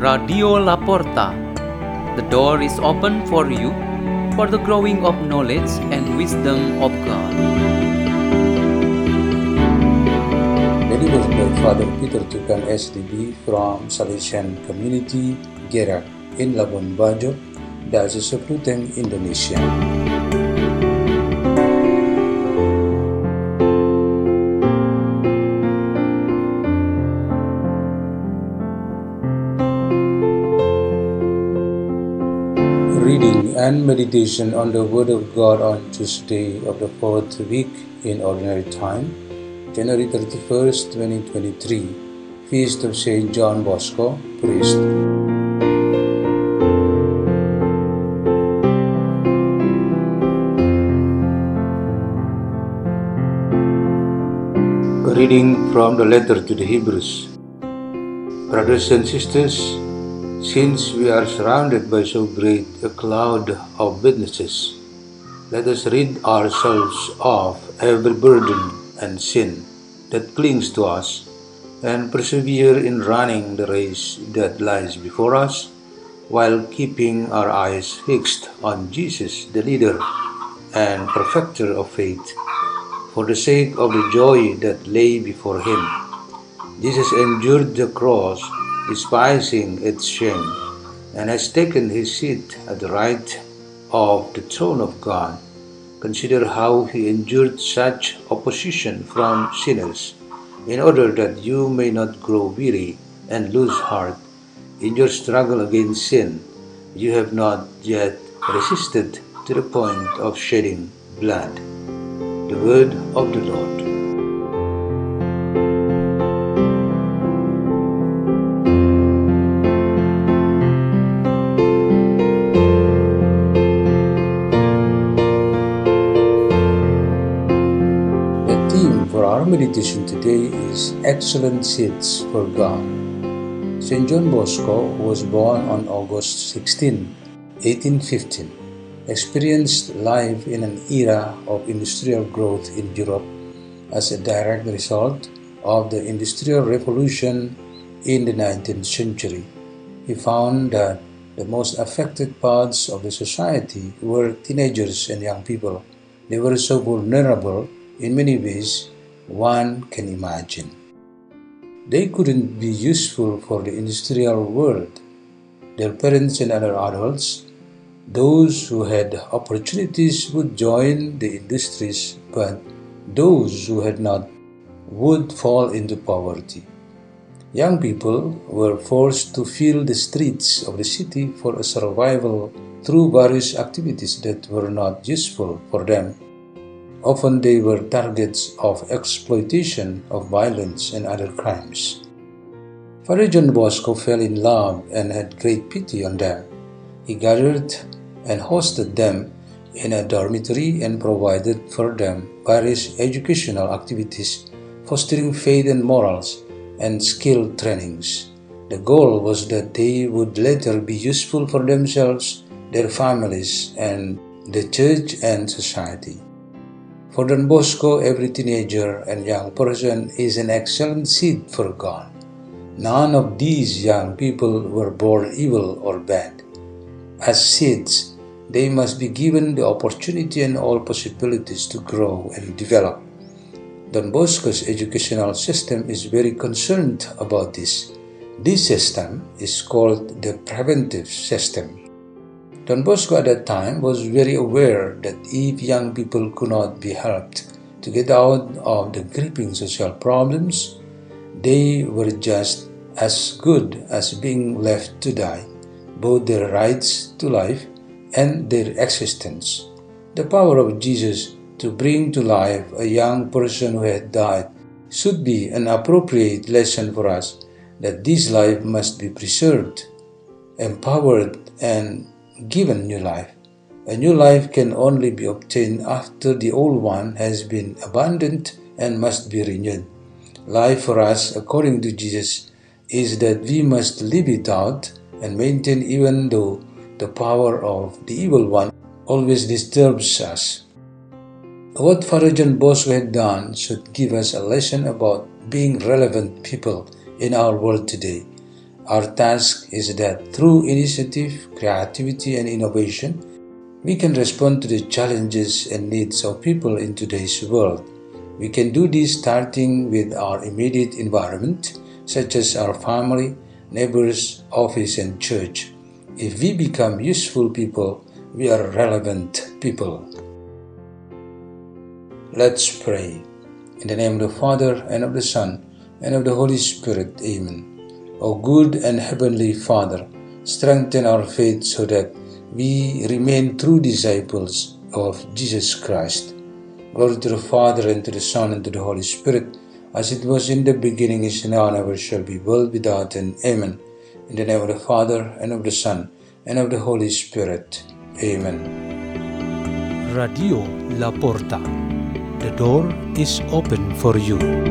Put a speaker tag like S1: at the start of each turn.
S1: Radio La Porta. The door is open for you for the growing of knowledge and wisdom of God.
S2: Delivered by Father Peter Tukan SDB from Salesian Community, Gerak, in Labuan Bajo, Diocese of Ruteng, Indonesia. Reading and meditation on the Word of God on Tuesday of the fourth week in Ordinary Time, January 31st, 2023, Feast of Saint John Bosco, Priest. A reading from the letter to the Hebrews. Brothers and sisters, since we are surrounded by so great a cloud of witnesses, let us rid ourselves of every burden and sin that clings to us and persevere in running the race that lies before us while keeping our eyes fixed on Jesus, the leader and perfecter of faith, for the sake of the joy that lay before him. Jesus endured the cross, despising its shame, and has taken his seat at the right of the throne of God. Consider how he endured such opposition from sinners, in order that you may not grow weary and lose heart. In your struggle against sin, you have not yet resisted to the point of shedding blood. The word of the Lord. Meditation today is Excellent Seeds for God. St. John Bosco was born on August 16, 1815, experienced life in an era of industrial growth in Europe as a direct result of the Industrial Revolution in the 19th century. He found that the most affected parts of the society were teenagers and young people. They were so vulnerable in many ways one can imagine. They couldn't be useful for the industrial world. Their parents and other adults, those who had opportunities would join the industries, but those who had not would fall into poverty. Young people were forced to fill the streets of the city for a survival through various activities that were not useful for them. Often they were targets of exploitation, of violence, and other crimes. Father John Bosco fell in love and had great pity on them. He gathered and hosted them in a dormitory and provided for them various educational activities, fostering faith and morals and skill trainings. The goal was that they would later be useful for themselves, their families, and the church and society. For Don Bosco, every teenager and young person is an excellent seed for God. None of these young people were born evil or bad. As seeds, they must be given the opportunity and all possibilities to grow and develop. Don Bosco's educational system is very concerned about this. This system is called the preventive system. Don Bosco at that time was very aware that if young people could not be helped to get out of the gripping social problems, they were just as good as being left to die, both their rights to life and their existence. The power of Jesus to bring to life a young person who had died should be an appropriate lesson for us that this life must be preserved, empowered, and given new life. A new life can only be obtained after the old one has been abandoned and must be renewed. Life for us, according to Jesus, is that we must live it out and maintain even though the power of the evil one always disturbs us. What Father John Bosco had done should give us a lesson about being relevant people in our world today. Our task is that through initiative, creativity, and innovation, we can respond to the challenges and needs of people in today's world. We can do this starting with our immediate environment, such as our family, neighbors, office, and church. If we become useful people, we are relevant people. Let's pray. In the name of the Father, and of the Son, and of the Holy Spirit. Amen. O good and heavenly Father, strengthen our faith so that we remain true disciples of Jesus Christ. Glory to the Father, and to the Son, and to the Holy Spirit, as it was in the beginning, is now, and ever shall be, world without end. Amen. In the name of the Father, and of the Son, and of the Holy Spirit. Amen.
S3: Radio La Porta. The door is open for you.